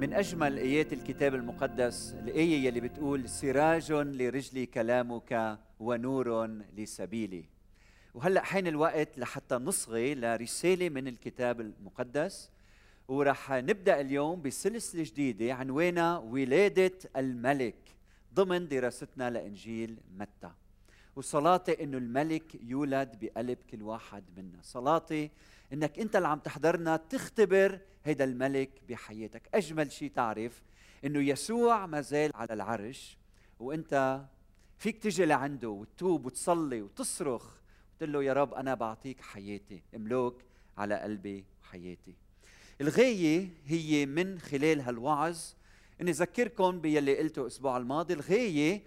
من أجمل آيات الكتاب المقدس الآية يلي بتقول سراج لرجلي كلامك ونور لسبيلي. وهلأ حين الوقت لحتى نصغي لرسالة من الكتاب المقدس ورح نبدأ اليوم بسلسلة جديدة عنوانها ولادة الملك ضمن دراستنا لإنجيل متى. وصلاتي إنه الملك يولد بقلب كل واحد منا. صلاتي إنك أنت اللي عم تحضرنا تختبر هيدا الملك بحياتك. أجمل شيء تعرف إنه يسوع ما زال على العرش وأنت فيك تجي لعنده وتتوب وتصلي وتصرخ وتقول له يا رب أنا بعطيك حياتي املوك على قلبي وحياتي الغاية هي من خلال هالوعظ. إني أذكركم باللي قلته الأسبوع الماضي الغاية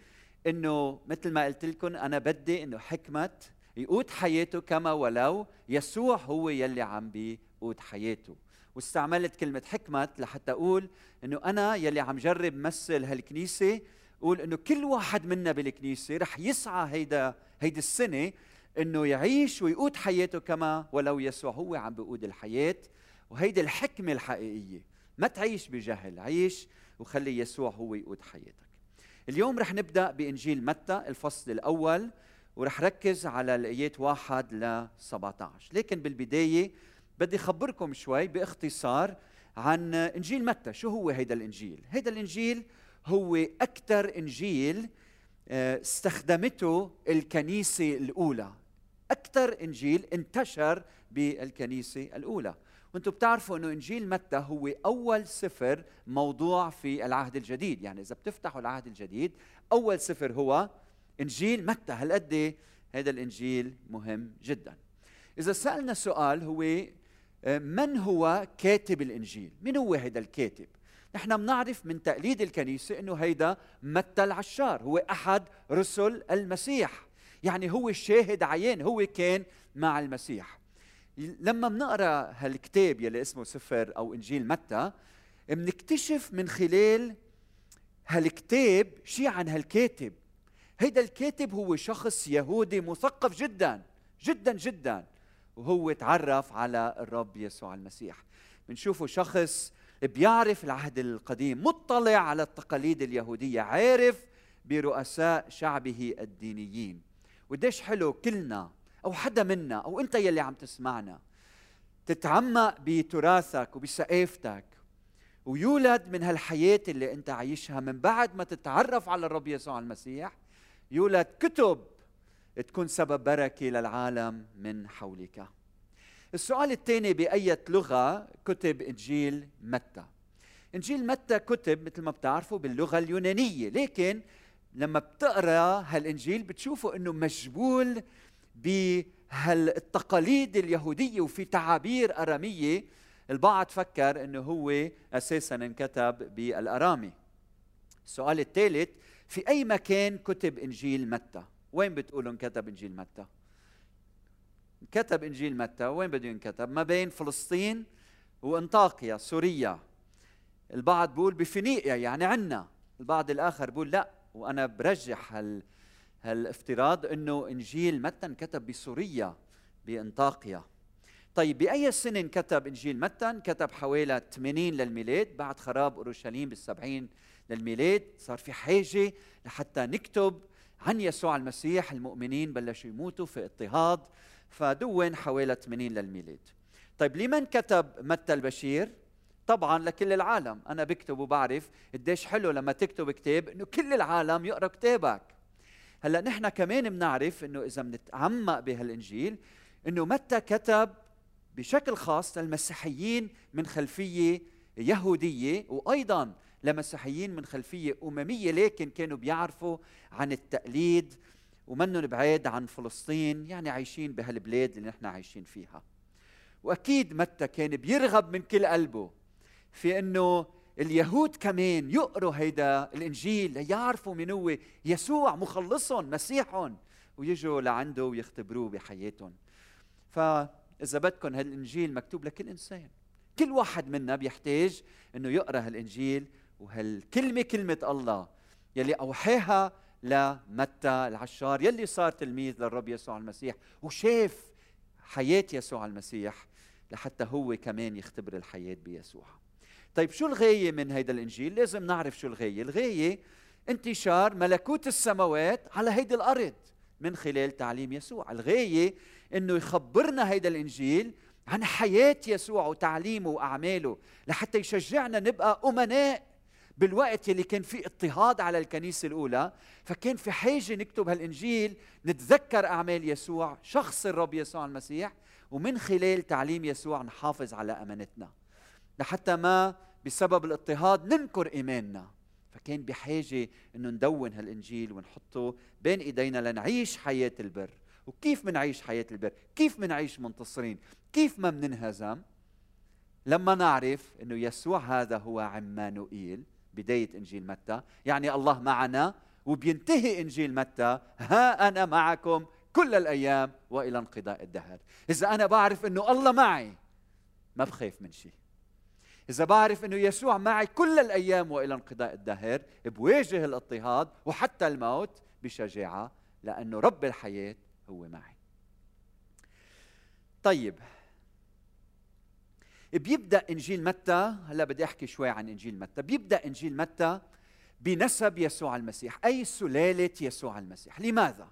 إنه مثل ما قلت لكم أنا بدي إنه حكمة يقود حياته كما ولو يسوع هو يلي عم بيقود حياته. واستعملت كلمة حكمة لحتى أقول إنه أنا يلي عم جرب مثل هالكنيسة أقول إنه كل واحد منا بالكنيسة رح يسعى هيدا هيدي السنة إنه يعيش ويقود حياته كما ولو يسوع هو عم بيقود الحياة. وهيدي الحكمة الحقيقية ما تعيش بجهل عيش وخلي يسوع هو يقود حياتك. اليوم رح نبدأ بإنجيل متى الفصل الأول. ورح ركز على الآيات واحد ل 17 لكن بالبداية بدي أخبركم شوي باختصار عن إنجيل متى. شو هو هيدا الإنجيل؟ هيدا الإنجيل هو أكثر إنجيل آه، استخدمته الكنيسة الأولى. أكثر إنجيل انتشر بالكنيسة الأولى. وأنتم بتعرفوا إنه إنجيل متى هو أول سفر موضوع في العهد الجديد. يعني إذا بتفتحوا العهد الجديد أول سفر هو إنجيل متى؟ هالقد هذا الإنجيل مهم جدا. إذا سألنا سؤال هو آه، من هو كاتب الإنجيل؟ من هو هذا الكاتب؟ نحن بنعرف من تقليد الكنيسة إنه هيدا متى العشار هو أحد رسل المسيح. يعني هو الشاهد عيان هو كان مع المسيح. لما بنقرا هالكتاب يلي اسمه سفر أو إنجيل متى بنكتشف من خلال هالكتاب شيء عن هالكاتب هيدا الكاتب هو شخص يهودي مثقف جدا جدا جدا. وهو تعرف على الرب يسوع المسيح. بنشوفه شخص بيعرف العهد القديم مطلع على التقاليد اليهودية عارف برؤساء شعبه الدينيين. وديش حلو كلنا أو حدا منا أو أنت يلي عم تسمعنا تتعمق بتراثك وبثقافتك ويولد من هالحياة اللي أنت عايشها من بعد ما تتعرف على الرب يسوع المسيح. يولد كتب تكون سبب بركة للعالم من حولك. السؤال الثاني بأية لغة كتب إنجيل متى؟ إنجيل متى كتب مثل ما بتعرفوا باللغة اليونانية لكن لما بتقرأ هالإنجيل بتشوفوا إنه مجبول بهالتقاليد اليهودية وفي تعابير أرامية. البعض فكر إنه هو أساسا انكتب بالأرامي. السؤال الثالث في أي مكان كتب إنجيل متى؟ وين بتقولوا انكتب إنجيل متى؟ كتب إنجيل متى؟ وين بده ينكتب؟ ما بين فلسطين وأنطاكيا سوريا. البعض بيقول بفينيقيا يعني عنا. البعض الآخر بيقول لا. وأنا برجح هال هالافتراض إنه إنجيل متى انكتب بسوريا بانطاقيا طيب بأي سنه انكتب إنجيل متى انكتب حوالي 80 للميلاد بعد خراب أورشليم بالسبعين للميلاد. صار في حاجة لحتى نكتب عن يسوع المسيح المؤمنين بلشوا يموتوا في اضطهاد فدون حوالي 80 للميلاد. طيب لمن كتب متى البشير؟ طبعا لكل العالم. أنا بكتب وبعرف قديش حلو لما تكتب كتاب إنه كل العالم يقرأ كتابك. هلأ نحن كمان بنعرف إنه إذا بنتعمق بهالإنجيل إنه متى كتب بشكل خاص للمسيحيين من خلفية يهودية وأيضا لمسيحيين من خلفية أممية لكن كانوا بيعرفوا عن التقليد ومنهم بعيد عن فلسطين يعني عايشين بهالبلاد اللي نحن عايشين فيها. وأكيد متى كان بيرغب من كل قلبه في إنه اليهود كمان يقروا هيدا الإنجيل ليعرفوا من هو يسوع مخلصهم مسيحهم ويجوا لعنده ويختبروه بحياتهم. فاذا بدكم هالإنجيل مكتوب لكل انسان كل واحد منا بيحتاج إنه يقرأ هالإنجيل وهالكلمة كلمة الله يلي اوحاها لمتى العشار يلي صار تلميذ للرب يسوع المسيح وشاف حياة يسوع المسيح لحتى هو كمان يختبر الحياة بيسوع. طيب شو الغاية من هيدا الإنجيل؟ لازم نعرف شو الغاية. الغاية انتشار ملكوت السماوات على هيدي الأرض من خلال تعليم يسوع. الغاية أنه يخبرنا هيدا الإنجيل عن حياة يسوع وتعليمه وأعماله لحتى يشجعنا نبقى أمناء بالوقت يلي كان في اضطهاد على الكنيسة الأولى. فكان في حاجة نكتب هالإنجيل نتذكر أعمال يسوع شخص الرب يسوع المسيح ومن خلال تعليم يسوع نحافظ على أمانتنا. لحتى ما بسبب الاضطهاد ننكر إيماننا. فكان بحاجة أنه ندون هالإنجيل ونحطه بين إيدينا لنعيش حياة البر. وكيف منعيش حياة البر؟ كيف منعيش منتصرين؟ كيف ما مننهزم؟ لما نعرف أنه يسوع هذا هو عمانوئيل بداية إنجيل متى؟ يعني الله معنا وبينتهي إنجيل متى؟ ها أنا معكم كل الأيام وإلى انقضاء الدهر. إذا أنا بعرف أنه الله معي ما بخاف من شيء. إذا بعرف أنه يسوع معي كل الأيام وإلى انقضاء الدهر بواجه الاضطهاد وحتى الموت بشجاعة لأنه رب الحياة هو معي. طيب. بيبدأ إنجيل متى؟ هلأ بدي أحكي شوي عن إنجيل متى. بيبدأ إنجيل متى؟ بنسب يسوع المسيح أي سلالة يسوع المسيح. لماذا؟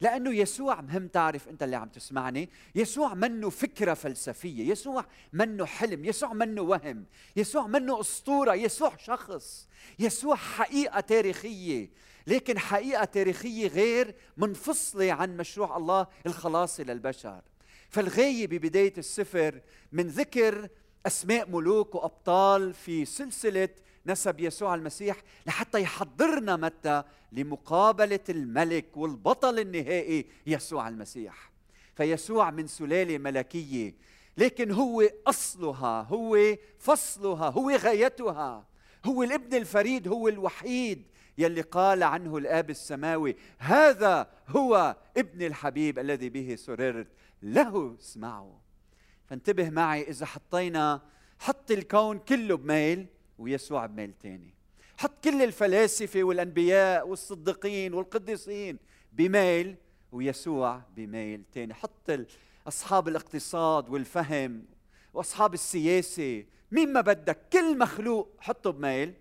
لأنه يسوع مهم تعرف أنت اللي عم تسمعني يسوع منه فكرة فلسفية يسوع منه حلم يسوع منه وهم يسوع منه أسطورة يسوع شخص يسوع حقيقة تاريخية. لكن حقيقة تاريخية غير منفصلة عن مشروع الله الخلاصي للبشر فالغاية ببداية السفر من ذكر أسماء ملوك وأبطال في سلسلة نسب يسوع المسيح لحتى يحضرنا متى؟ لمقابلة الملك والبطل النهائي يسوع المسيح. فيسوع من سلالة ملكية لكن هو أصلها هو فصلها هو غايتها. هو الابن الفريد هو الوحيد يلي قال عنه الآب السماوي هذا هو ابن الحبيب الذي به سررت له اسمعوا. فانتبه معي إذا حطينا حط الكون كله بميل ويسوع بميل تاني. حط كل الفلاسفة والأنبياء والصديقين والقديسين بميل ويسوع بميل تاني. حط أصحاب الاقتصاد والفهم وأصحاب السياسة مين ما بدك كل مخلوق حطه بميل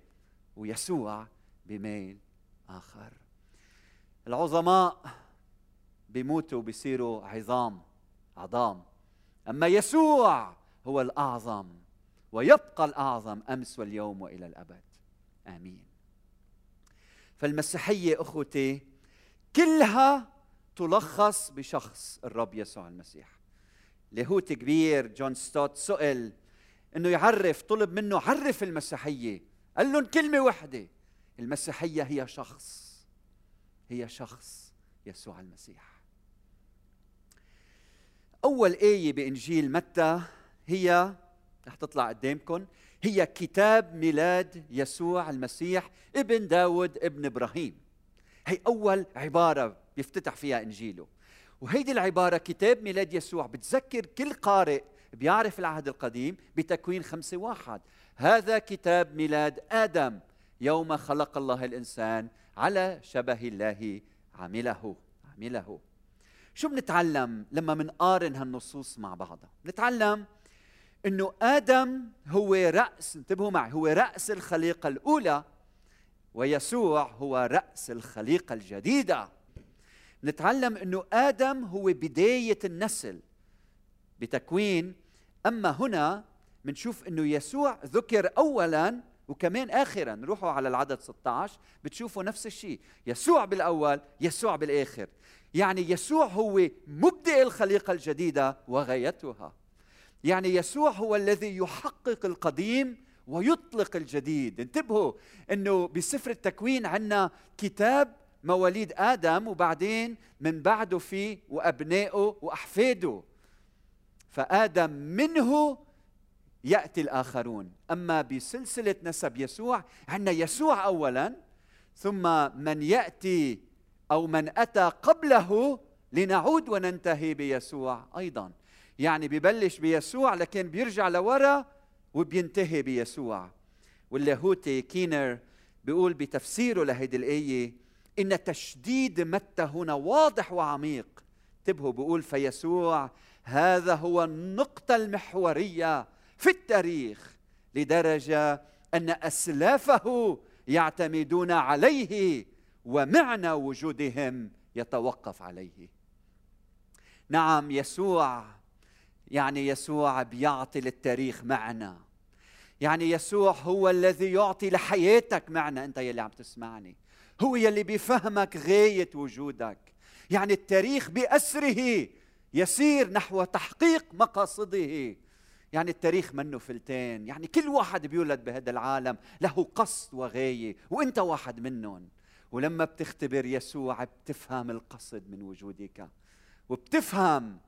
ويسوع بميل آخر. العظماء بيموتوا بيصيروا عظام عظام. أما يسوع هو الأعظم ويبقى الأعظم أمس واليوم وإلى الأبد. آمين. فالمسيحية أخوتي كلها تلخص بشخص الرب يسوع المسيح. لاهوت كبير جون ستوت سئل إنه يعرف طلب منه عرف المسيحية. قال لهم كلمة واحدة المسيحية هي شخص هي شخص يسوع المسيح. أول آية بإنجيل متى هي؟ رح تطلع قدامكم هي كتاب ميلاد يسوع المسيح ابن داود ابن إبراهيم. هي أول عبارة بيفتتح فيها إنجيله. وهيدي العبارة كتاب ميلاد يسوع بتذكر كل قارئ بيعرف العهد القديم بتكوين خمسة واحد. هذا كتاب ميلاد آدم. يوم خلق الله الإنسان على شبه الله عمله عمله. شو بنتعلم لما منقارن هالنصوص مع بعضها؟ نتعلم إنه آدم هو رأس انتبهوا معي هو رأس الخليقة الأولى ويسوع هو رأس الخليقة الجديدة. نتعلم إنه آدم هو بداية النسل بتكوين. أما هنا بنشوف إنه يسوع ذكر اولا وكمان اخرا روحوا على العدد 16 بتشوفوا نفس الشيء يسوع بالأول يسوع بالآخر. يعني يسوع هو مبدئ الخليقة الجديدة وغايتها. يعني يسوع هو الذي يحقق القديم ويطلق الجديد. انتبهوا إنه بسفر التكوين عندنا كتاب مواليد آدم وبعدين من بعده في وأبنائه وأحفاده. فآدم منه يأتي الآخرون. أما بسلسلة نسب يسوع عندنا يسوع اولا ثم من يأتي أو من أتى قبله لنعود وننتهي بيسوع أيضا. يعني ببلش بيسوع لكن بيرجع لورا وبينتهي بيسوع. واللاهوتي كينر بيقول بتفسيره لهيدي الآية إن تشديد متى هنا واضح وعميق. انتبهوا بيقول فيسوع هذا هو النقطة المحورية في التاريخ لدرجة أن أسلافه يعتمدون عليه ومعنى وجودهم يتوقف عليه. نعم يسوع يعني يسوع بيعطي للتاريخ معنى. يعني يسوع هو الذي يعطي لحياتك معنى. أنت يلي عم تسمعني. هو يلي بيفهمك غاية وجودك. يعني التاريخ بأسره يسير نحو تحقيق مقاصده. يعني التاريخ منه فلتين. يعني كل واحد بيولد بهذا العالم له قصد وغاية وإنت واحد منهم. ولما بتختبر يسوع بتفهم القصد من وجودك وبتفهم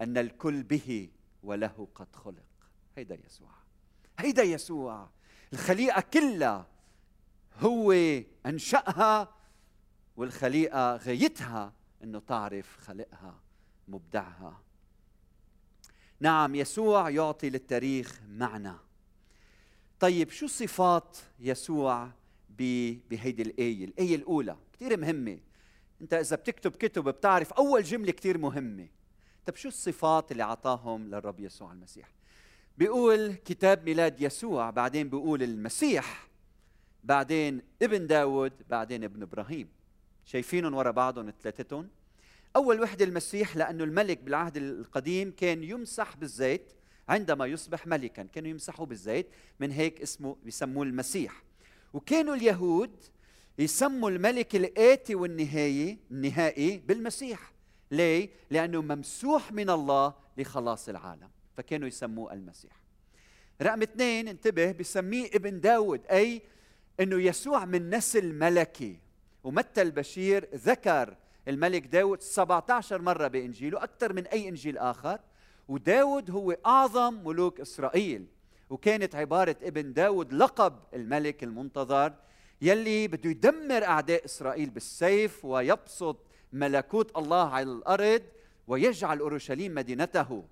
أن الكل به وله قد خلق. هيدا يسوع. هيدا يسوع. الخليقة كلها هو أنشأها والخليقة غايتها إنه تعرف خلقها مبدعها. نعم يسوع يعطي للتاريخ معنى. طيب شو صفات يسوع بهيدي الآية؟ الآية الأولى كثير مهمة. أنت إذا بتكتب كتب بتعرف أول جملة كثير مهمة. طيب شو الصفات اللي أعطاهم للرب يسوع المسيح؟ بيقول كتاب ميلاد يسوع بعدين بيقول المسيح بعدين ابن داود بعدين ابن إبراهيم. شايفينهم ورا بعضهم ثلاثتهم؟ أول وحدة المسيح لأنه الملك بالعهد القديم كان يمسح بالزيت عندما يصبح ملكا كانوا يمسحوا بالزيت من هيك اسمه بيسموه المسيح. وكانوا اليهود يسموا الملك الآتي والنهاية النهائي بالمسيح. ليه؟ لأنه ممسوح من الله لخلاص العالم فكانوا يسموه المسيح. رقم اثنين انتبه بسميه ابن داود أي أنه يسوع من نسل ملكي. ومتى البشير ذكر الملك داود 17 مرة بإنجيله أكثر من أي إنجيل آخر. وداود هو أعظم ملوك إسرائيل. وكانت عبارة ابن داود لقب الملك المنتظر يلي بده يدمر أعداء إسرائيل بالسيف ويبسط ملكوت الله على الأرض ويجعل أورشليم مدينته.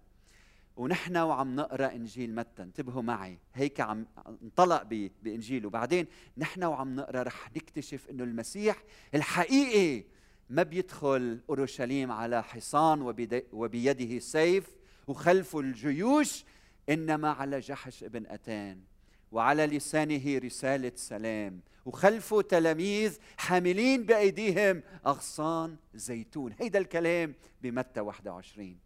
ونحن وعم نقرأ إنجيل متى انتبهوا معي هيك عم انطلق بإنجيل. وبعدين نحن وعم نقرأ رح نكتشف إنه المسيح الحقيقي ما بيدخل أورشليم على حصان وبيده سيف وخلفه الجيوش إنما على جحش ابن أتان وعلى لسانه رسالة سلام وخلفه تلاميذ حاملين بأيديهم أغصان زيتون. هيدا الكلام بمتى 21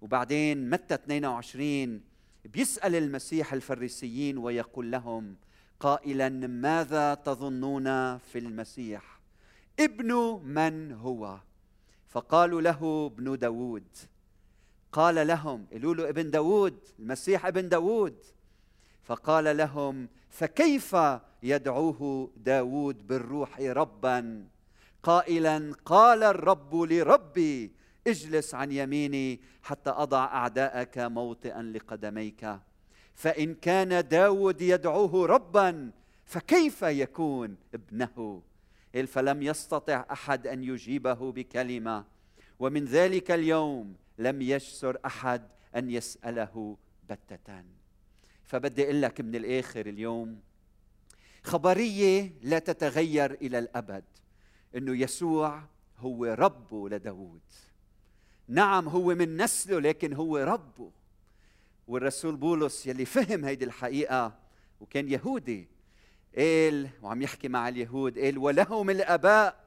وبعدين متى 22 بيسأل المسيح الفريسيين ويقول لهم قائلا ماذا تظنون في المسيح؟ ابن من هو؟ فقالوا له ابن داود. قال لهم قالوا له ابن داود المسيح ابن داود. فقال لهم فكيف يدعوه داود بالروح ربا؟ قائلا قال الرب لربي اجلس عن يميني حتى أضع أعداءك موطئا لقدميك. فإن كان داود يدعوه ربا فكيف يكون ابنه؟ فلم يستطع أحد أن يجيبه بكلمة. ومن ذلك اليوم لم يجسر أحد أن يسأله بتة. فبدي أقول لك من الآخر اليوم خبرية لا تتغير إلى الأبد إنه يسوع هو ربه لداود نعم هو من نسله لكن هو ربه والرسول بولس يلي فهم هيدي الحقيقة وكان يهودي قال وعم يحكي مع اليهود قال ولهم الآباء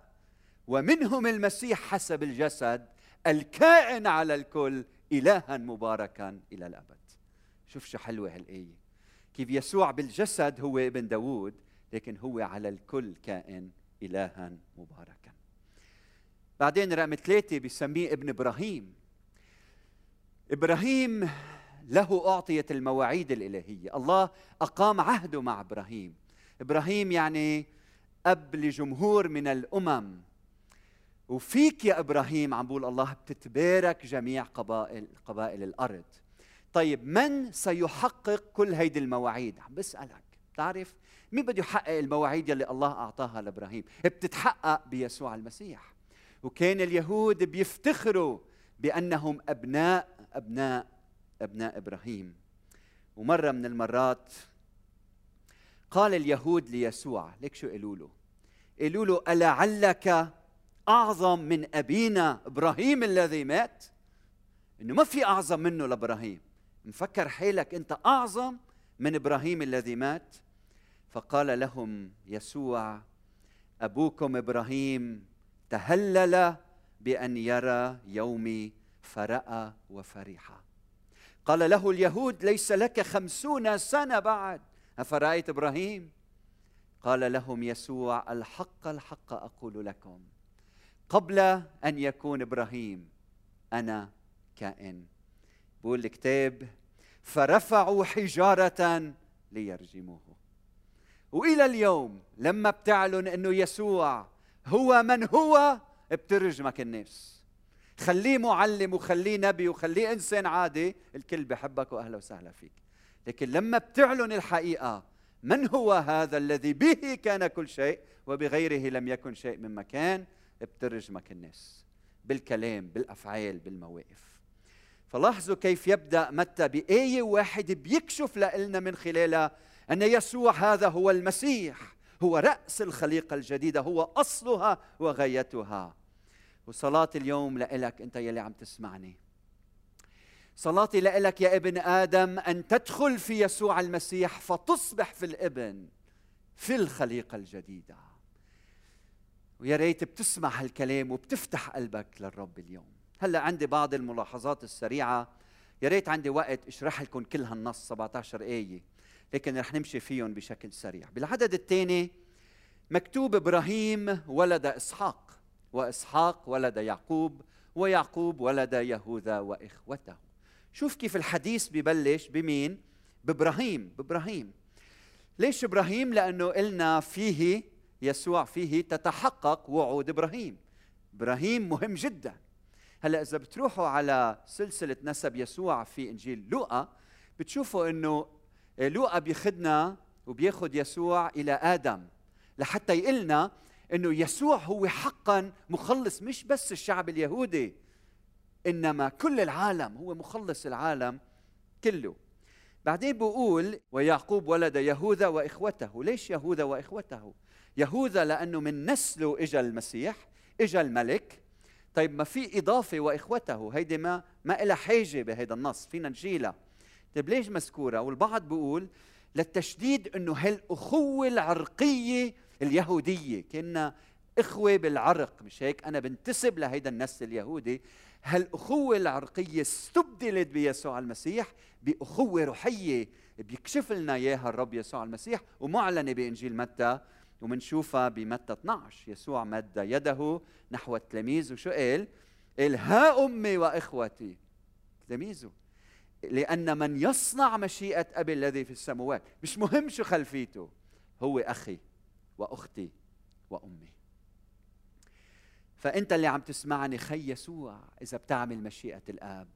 ومنهم المسيح حسب الجسد الكائن على الكل إلها مباركا إلى الأبد. شوف شو حلوة هالآية. كيف يسوع بالجسد هو ابن داود لكن هو على الكل كائن إلها مباركا. بعدين رقم ثلاثة بيسميه ابن إبراهيم. إبراهيم له أعطيت المواعيد الإلهية. الله أقام عهده مع إبراهيم. إبراهيم يعني أب لجمهور من الأمم. وفيك يا إبراهيم عم بقول الله بتتبارك جميع قبائل قبائل الأرض. طيب من سيحقق كل هيدي المواعيد؟ عم بسألك. بتعرف مين بده يحقق المواعيد يلي الله أعطاها لإبراهيم؟ بتتحقق بيسوع المسيح. وكان اليهود بيفتخروا بأنهم أبناء أبناء أبناء إبراهيم. ومرة من المرات قال اليهود ليسوع ليك شو قالوا له؟ قالوا له ألعلك أعظم من أبينا إبراهيم الذي مات؟ إنه ما في أعظم منه لإبراهيم. مفكر حالك أنت أعظم من إبراهيم الذي مات؟ فقال لهم يسوع أبوكم إبراهيم تهلل بأن يرى يومي فرأى وفرح. قال له اليهود ليس لك خمسون سنة بعد. أفرأيت إبراهيم؟ قال لهم يسوع الحق الحق أقول لكم. قبل أن يكون إبراهيم أنا كائن. بقول الكتاب فرفعوا حجارة ليرجموه. وإلى اليوم لما بتعلن إنه يسوع هو من هو بترجمك الناس. خليه معلم وخليه نبي وخليه إنسان عادي الكل بحبك وأهلا وسهلا فيك. لكن لما بتعلن الحقيقة من هو هذا الذي به كان كل شيء وبغيره لم يكن شيء مما كان بترجمك الناس بالكلام بالأفعال بالمواقف. فلاحظوا كيف يبدأ متى بايه واحد بيكشف لنا من خلالها أن يسوع هذا هو المسيح هو رأس الخليقة الجديدة هو أصلها وغايتها. وصلاة اليوم لك أنت يلي عم تسمعني. صلاتي لك يا ابن آدم أن تدخل في يسوع المسيح فتصبح في الإبن في الخليقة الجديدة. ويا ريت بتسمع هالكلام وبتفتح قلبك للرب اليوم. هلأ عندي بعض الملاحظات السريعة. يا ريت عندي وقت أشرح لكم كل هالنص 17 آية. لكن رح نمشي فيهم بشكل سريع. بالعدد الثاني مكتوب إبراهيم ولد إسحاق وإسحاق ولد يعقوب ويعقوب ولد يهوذا وإخوته. شوف كيف الحديث ببلش بمين؟ بإبراهيم بإبراهيم. ليش إبراهيم؟ لأنه قلنا فيه يسوع فيه تتحقق وعود إبراهيم. إبراهيم مهم جدا. هلأ إذا بتروحوا على سلسلة نسب يسوع في إنجيل لوقا بتشوفوا إنه لوقا بياخذنا وبياخذ يسوع إلى آدم. لحتى يقلنا إنه يسوع هو حقا مخلص مش بس الشعب اليهودي. إنما كل العالم هو مخلص العالم كله. بعدين بقول ويعقوب ولد يهوذا وإخوته. ليش يهوذا وإخوته؟ يهوذا لأنه من نسله اجى المسيح اجى الملك. طيب ما في إضافة وإخوته؟ هيدي ما ما لها حاجة بهذا النص فينا نشيلها طيب ليش مذكورة؟ والبعض بيقول للتشديد إنه هالاخوه العرقية اليهودية كنا إخوة بالعرق مش هيك؟ أنا بنتسب لهيدا النسل اليهودي. هالاخوه العرقية استبدلت بيسوع المسيح؟ بأخوة روحية بيكشف لنا إياها الرب يسوع المسيح؟ ومعلنة بإنجيل متى؟ ومنشوفها بمتى 12 يسوع مد يده نحو التلاميذ. وشو قال؟ قال ها أمي وإخوتي. تلاميذه. لأن من يصنع مشيئة أبي الذي في السماوات مش مهم شو خلفيته هو أخي وأختي وأمي. فأنت اللي عم تسمعني خي يسوع إذا بتعمل مشيئة الآب.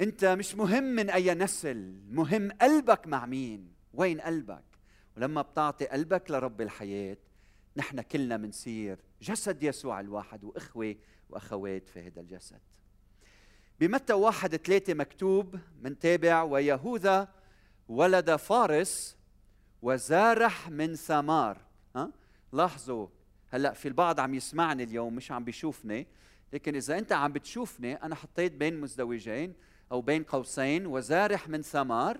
أنت مش مهم من أي نسل مهم قلبك مع مين وين قلبك. ولما بتعطي قلبك لرب الحياة نحن كلنا منصير جسد يسوع الواحد وإخوة وأخوات في هذا الجسد. بمتى واحد ثلاثة مكتوب من تابع ويهوذا ولد فارس وزارح من ثمار. ها؟ لاحظوا هلأ في البعض عم يسمعني اليوم مش عم بيشوفني. لكن إذا أنت عم بتشوفني أنا حطيت بين مزدوجين أو بين قوسين وزارح من ثمار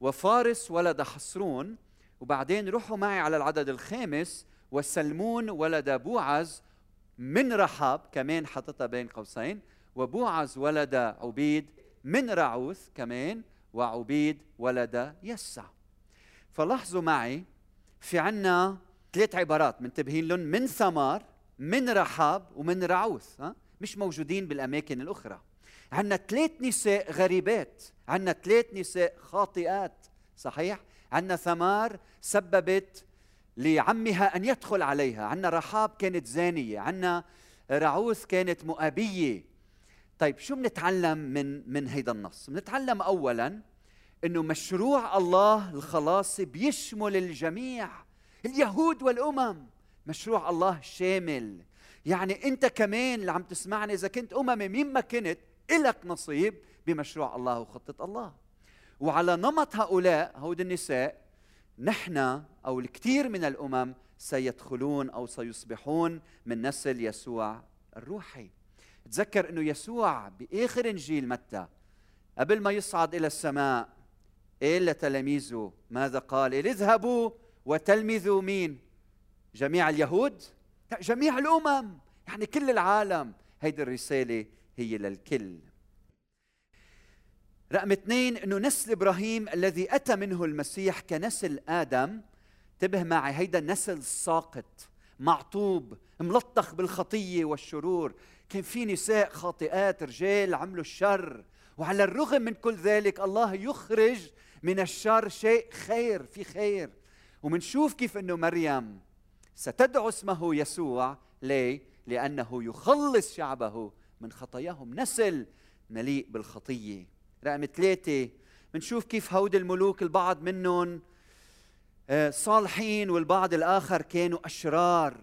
وفارس ولد حصرون وبعدين روحوا معي على العدد الخامس وسلمون ولد بوعز من رحاب كمان حطتها بين قوسين وبوعز ولد عبيد من رعوث كمان وعبيد ولد يسع. فلاحظوا معي في عنا ثلاث عبارات منتبهين لهم من ثمار من رحاب ومن رعوث ها؟ مش موجودين بالأماكن الأخرى. عندنا ثلاث نساء غريبات عندنا ثلاث نساء خاطئات صحيح؟ عندنا ثمار سببت لعمها أن يدخل عليها. عندنا رحاب كانت زانية عندنا رعوث كانت مؤابيه طيب شو بنتعلم من من هيدا النص؟ بنتعلم اولا إنه مشروع الله الخلاصي بيشمل الجميع. اليهود والأمم. مشروع الله شامل. يعني أنت كمان اللي عم تسمعني إذا كنت اممي مين ما كنت إلك نصيب بمشروع الله وخطة الله. وعلى نمط هؤلاء هود النساء نحن أو الكثير من الأمم سيدخلون أو سيصبحون من نسل يسوع الروحي. تذكر إنه يسوع بآخر إنجيل متى؟ قبل ما يصعد إلى السماء إيه لتلاميذه ماذا قال اذهبوا وتلمذوا مين؟ جميع اليهود؟ جميع الأمم. يعني كل العالم. هيدي الرسالة هي للكل. رقم اثنين إنه نسل إبراهيم الذي أتى منه المسيح كنسل آدم. انتبه معي هيدا النسل ساقط معطوب ملطخ بالخطية والشرور. كان في نساء خاطئات رجال عملوا الشر. وعلى الرغم من كل ذلك الله يخرج من الشر شيء خير في خير. ومنشوف كيف إنه مريم ستدعو اسمه يسوع ليه؟ لأنه يخلص شعبه من خطاياهم. نسل مليء بالخطية. رقم ثلاثة بنشوف كيف هود الملوك البعض منهم آه، صالحين والبعض الآخر كانوا أشرار.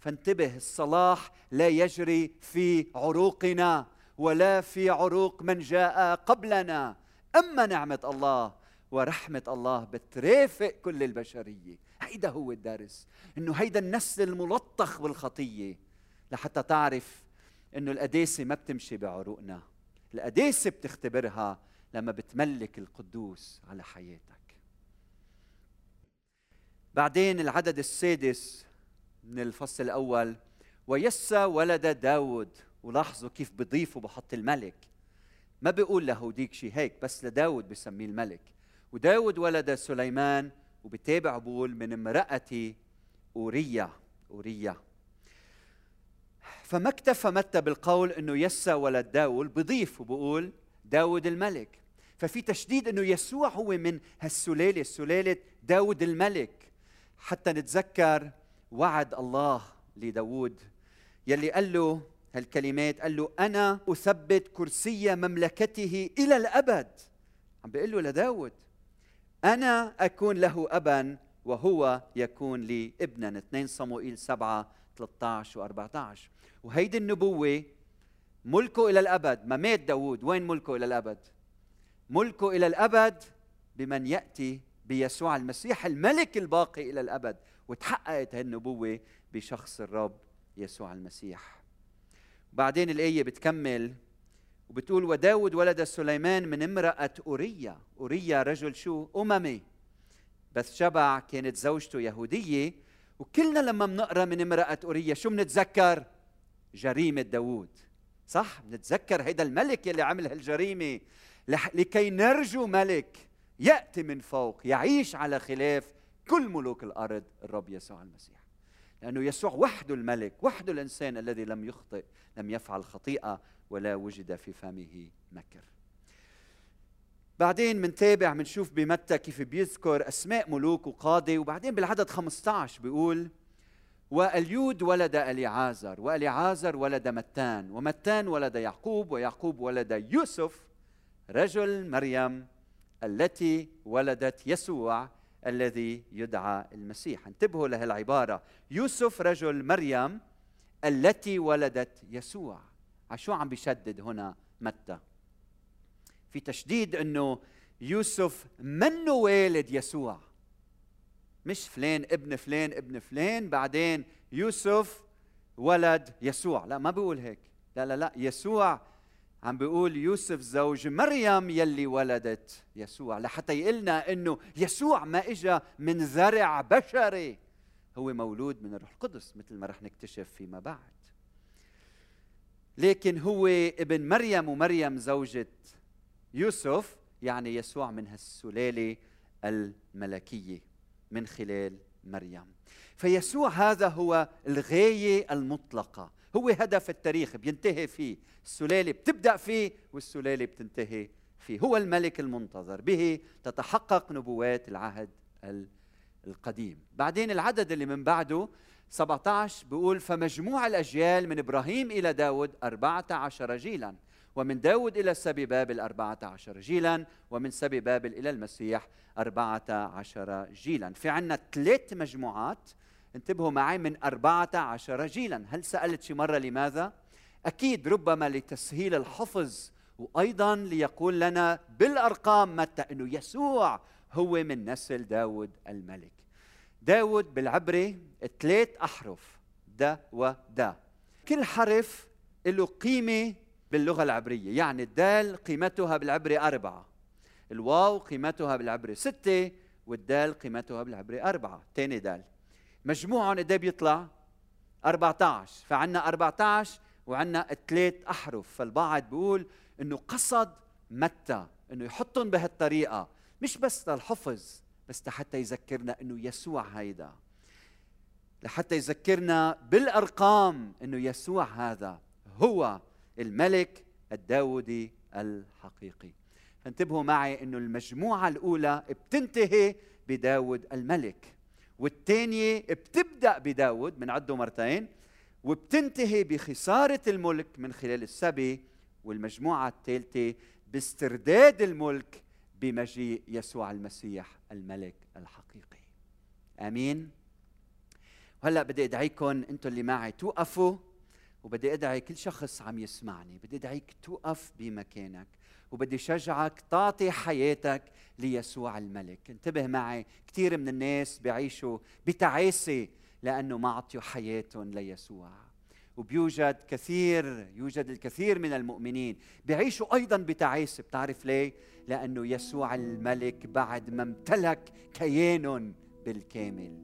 فانتبه الصلاح لا يجري في عروقنا ولا في عروق من جاء قبلنا. أما نعمة الله ورحمة الله بترافق كل البشرية. هيدا هو الدرس. إنه هيدا النسل الملطخ بالخطية. لحتى تعرف إنه القداسة ما بتمشي بعروقنا. القداسة بتختبرها لما بتملك القدوس على حياتك. بعدين العدد السادس من الفصل الأول. ويسى ولد داود. ولاحظوا كيف بضيف وبحط الملك. ما بيقول له ديك شيء هيك بس لداود بسميه الملك. وداود ولد سليمان وبتابع بقول من امرأة أورية أورية. فما اكتفى متى بالقول إنه يسى ولد داول بضيف وبقول داود الملك. ففي تشديد إنه يسوع هو من هالسلالة سلالة داود الملك. حتى نتذكر وعد الله لداود. يلي قال له هالكلمات قال له أنا أثبت كرسي مملكته إلى الأبد. عم بيقول له لداود أنا أكون له أبا وهو يكون لي ابنا. 2 صموئيل 7 13 و14 وهيدي النبوة ملكه إلى الأبد. ما مات داود وين ملكه إلى الأبد؟ ملكه إلى الأبد بمن يأتي بيسوع المسيح الملك الباقي إلى الأبد. وتحققت هالنبوة بشخص الرب يسوع المسيح. بعدين الآية بتكمل وبتقول وداود ولد سليمان من امرأة اوريا اوريا رجل شو؟ أممي. بس شبع كانت زوجته يهودية. وكلنا لما بنقرأ من امرأة اوريا شو بنتذكر؟ جريمة داود. صح؟ بنتذكر هيدا الملك يلي عمل هالجريمة. لكي نرجو ملك يأتي من فوق يعيش على خلاف كل ملوك الأرض الرب يسوع المسيح. لأنه يسوع وحده الملك وحده الإنسان الذي لم يخطئ لم يفعل خطيئة ولا وجد في فمه مكر. بعدين منتابع منشوف بمتى كيف بيذكر أسماء ملوك وقاضي وبعدين بالعدد 15 بيقول وأليود ولد أليعازر وأليعازر ولد متان ومتان ولد يعقوب ويعقوب ولد يوسف رجل مريم التي ولدت يسوع الذي يدعى المسيح. انتبهوا لهالعبارة يوسف رجل مريم التي ولدت يسوع. شو عم بيشدد هنا متى؟ في تشديد إنه يوسف منه والد يسوع. مش فلان ابن فلان ابن فلان بعدين يوسف ولد يسوع. لا ما بيقول هيك. لا لا لا يسوع عم بيقول يوسف زوج مريم يلي ولدت يسوع. لحتى يقلنا إنه يسوع ما اجى من ذرع بشري هو مولود من الروح القدس مثل ما رح نكتشف فيما بعد. لكن هو ابن مريم ومريم زوجة يوسف يعني يسوع من هالسلالة الملكية من خلال مريم. فيسوع هذا هو الغاية المطلقة. هو هدف التاريخ بينتهي فيه. السلالة بتبدأ فيه والسلالة بتنتهي فيه. هو الملك المنتظر به. تتحقق نبوات العهد القديم. بعدين العدد اللي من بعده 17 بيقول فمجموع الأجيال من إبراهيم إلى داود أربعة عشر جيلا ومن داود إلى سبي بابل أربعة عشر جيلا ومن سبي بابل إلى المسيح أربعة عشر جيلا. في عنا ثلاث مجموعات انتبهوا معي من أربعة عشر جيلا. هل سألت شي مرة لماذا؟ أكيد ربما لتسهيل الحفظ وأيضا ليقول لنا بالأرقام متى أنه يسوع هو من نسل داود الملك. داود بالعبري ثلاث أحرف دا ودا كل حرف له قيمة باللغة العبرية يعني الدال قيمتها بالعبري أربعة الواو قيمتها بالعبري ستة والدال قيمتها بالعبري أربعة. تاني دال. مجموعهم قد بيطلع؟ 14 فعنا 14 وعنا ثلاث أحرف. فالبعض بيقول إنه قصد متى؟ إنه يحطهم بهالطريقة. مش بس للحفظ بس حتى يذكرنا إنه يسوع هيدا. لحتى يذكرنا بالأرقام إنه يسوع هذا هو الملك الداودي الحقيقي. فانتبهوا معي إنه المجموعة الأولى بتنتهي بداود الملك. والثانيه بتبدأ بداود بنعده مرتين وبتنتهي بخسارة الملك من خلال السبي والمجموعة الثالثة باسترداد الملك بمجيء يسوع المسيح الملك الحقيقي. آمين. وهلأ بدي أدعيكم أنتم اللي معي توقفوا وبدي أدعي كل شخص عم يسمعني بدي أدعيك توقف بمكانك. وبدي شجعك تعطي حياتك ليسوع الملك. انتبه معي كثير من الناس بيعيشوا بتعاسة لأنه ما عطيوا حياتهم ليسوع. وبيوجد كثير يوجد الكثير من المؤمنين بيعيشوا أيضا بتعاسة. بتعرف ليه؟ لأنه يسوع الملك بعد ما امتلك كيانهم بالكامل.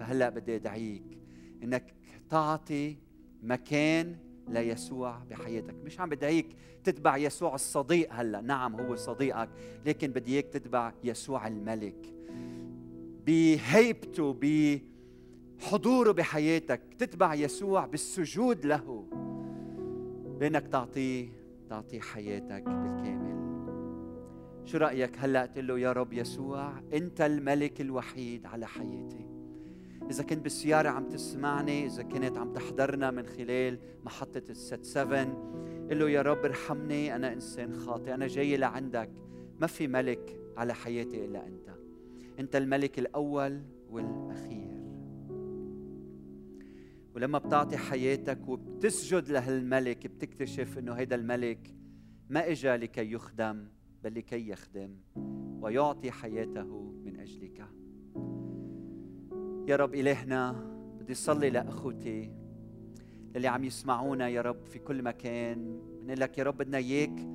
فهلأ بدي أدعيك إنك تعطي مكان ليسوع بحياتك. مش عم بدعيك تتبع يسوع الصديق هلا. نعم هو صديقك لكن بدي اياك تتبع يسوع الملك. بهيبته بحضوره بحياتك تتبع يسوع بالسجود له. بأنك تعطيه تعطيه حياتك بالكامل. شو رأيك هلأ؟ تقول له يا رب يسوع أنت الملك الوحيد على حياتي. إذا كنت بالسيارة عم تسمعني إذا كنت عم تحضرنا من خلال محطة الست سفن قل له يا رب ارحمني أنا إنسان خاطئ أنا جاي لعندك. ما في ملك على حياتي إلا أنت. أنت الملك الأول والأخير. ولما بتعطي حياتك وبتسجد لهالملك بتكتشف إنه هيدا الملك ما إجا لكي يخدم بل لكي يخدم ويعطي حياته من أجلك. يا رب إلهنا بدي صلي لأخوتي اللي عم يسمعونا يا رب في كل مكان. بنقول لك يا رب بدنا إياك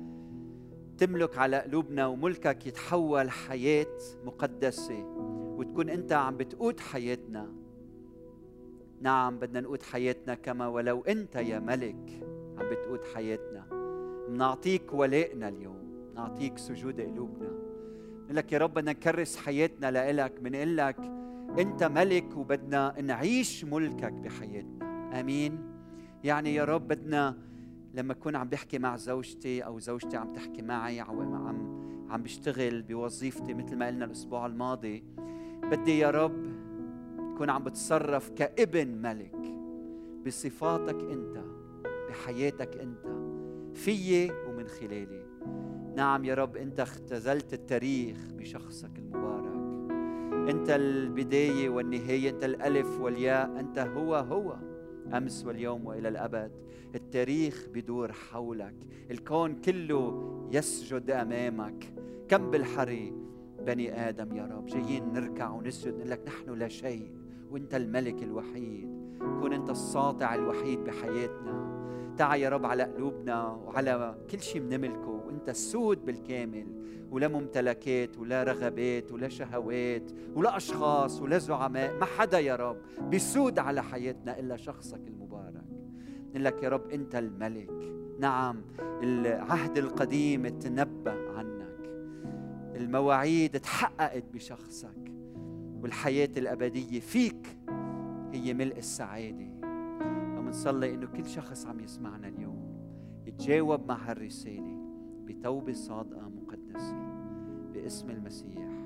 تملك على قلوبنا وملكك يتحول حياة مقدسة وتكون أنت عم بتقود حياتنا. نعم بدنا نقود حياتنا كما ولو أنت يا ملك عم بتقود حياتنا. بنعطيك ولائنا اليوم نعطيك سجود قلوبنا. نقول لك يا رب بدنا نكرس حياتنا لإلك بنقول لك أنت ملك وبدنا نعيش ملكك بحياتنا. آمين. يعني يا رب بدنا لما أكون عم بحكي مع زوجتي أو زوجتي عم تحكي معي أو عم عم بشتغل بوظيفتي مثل ما قلنا الأسبوع الماضي بدي يا رب تكون عم بتصرف كابن ملك بصفاتك أنت بحياتك أنت فيي ومن خلالي. نعم يا رب أنت اختزلت التاريخ بشخصك المبارك. أنت البداية والنهاية أنت الألف والياء أنت هو هو. أمس واليوم وإلى الأبد. التاريخ بدور حولك. الكون كله يسجد أمامك. كم بالحري بني آدم يا رب. جايين نركع ونسجد نقول لك نحن لا شيء. وأنت الملك الوحيد. كون أنت الساطع الوحيد بحياتنا. تعا يا رب على قلوبنا وعلى كل شيء بنملكه. وأنت السود بالكامل ولا ممتلكات ولا رغبات ولا شهوات ولا أشخاص ولا زعماء ما حدا يا رب بيسود على حياتنا إلا شخصك المبارك. نقول لك يا رب أنت الملك. نعم العهد القديم تنبأ عنك. المواعيد تحققت بشخصك. والحياة الأبدية فيك هي ملء السعادة. ومنصلي إنه كل شخص عم يسمعنا اليوم يتجاوب مع هالرسالة. بتوبة صادقة مقدسة باسم المسيح.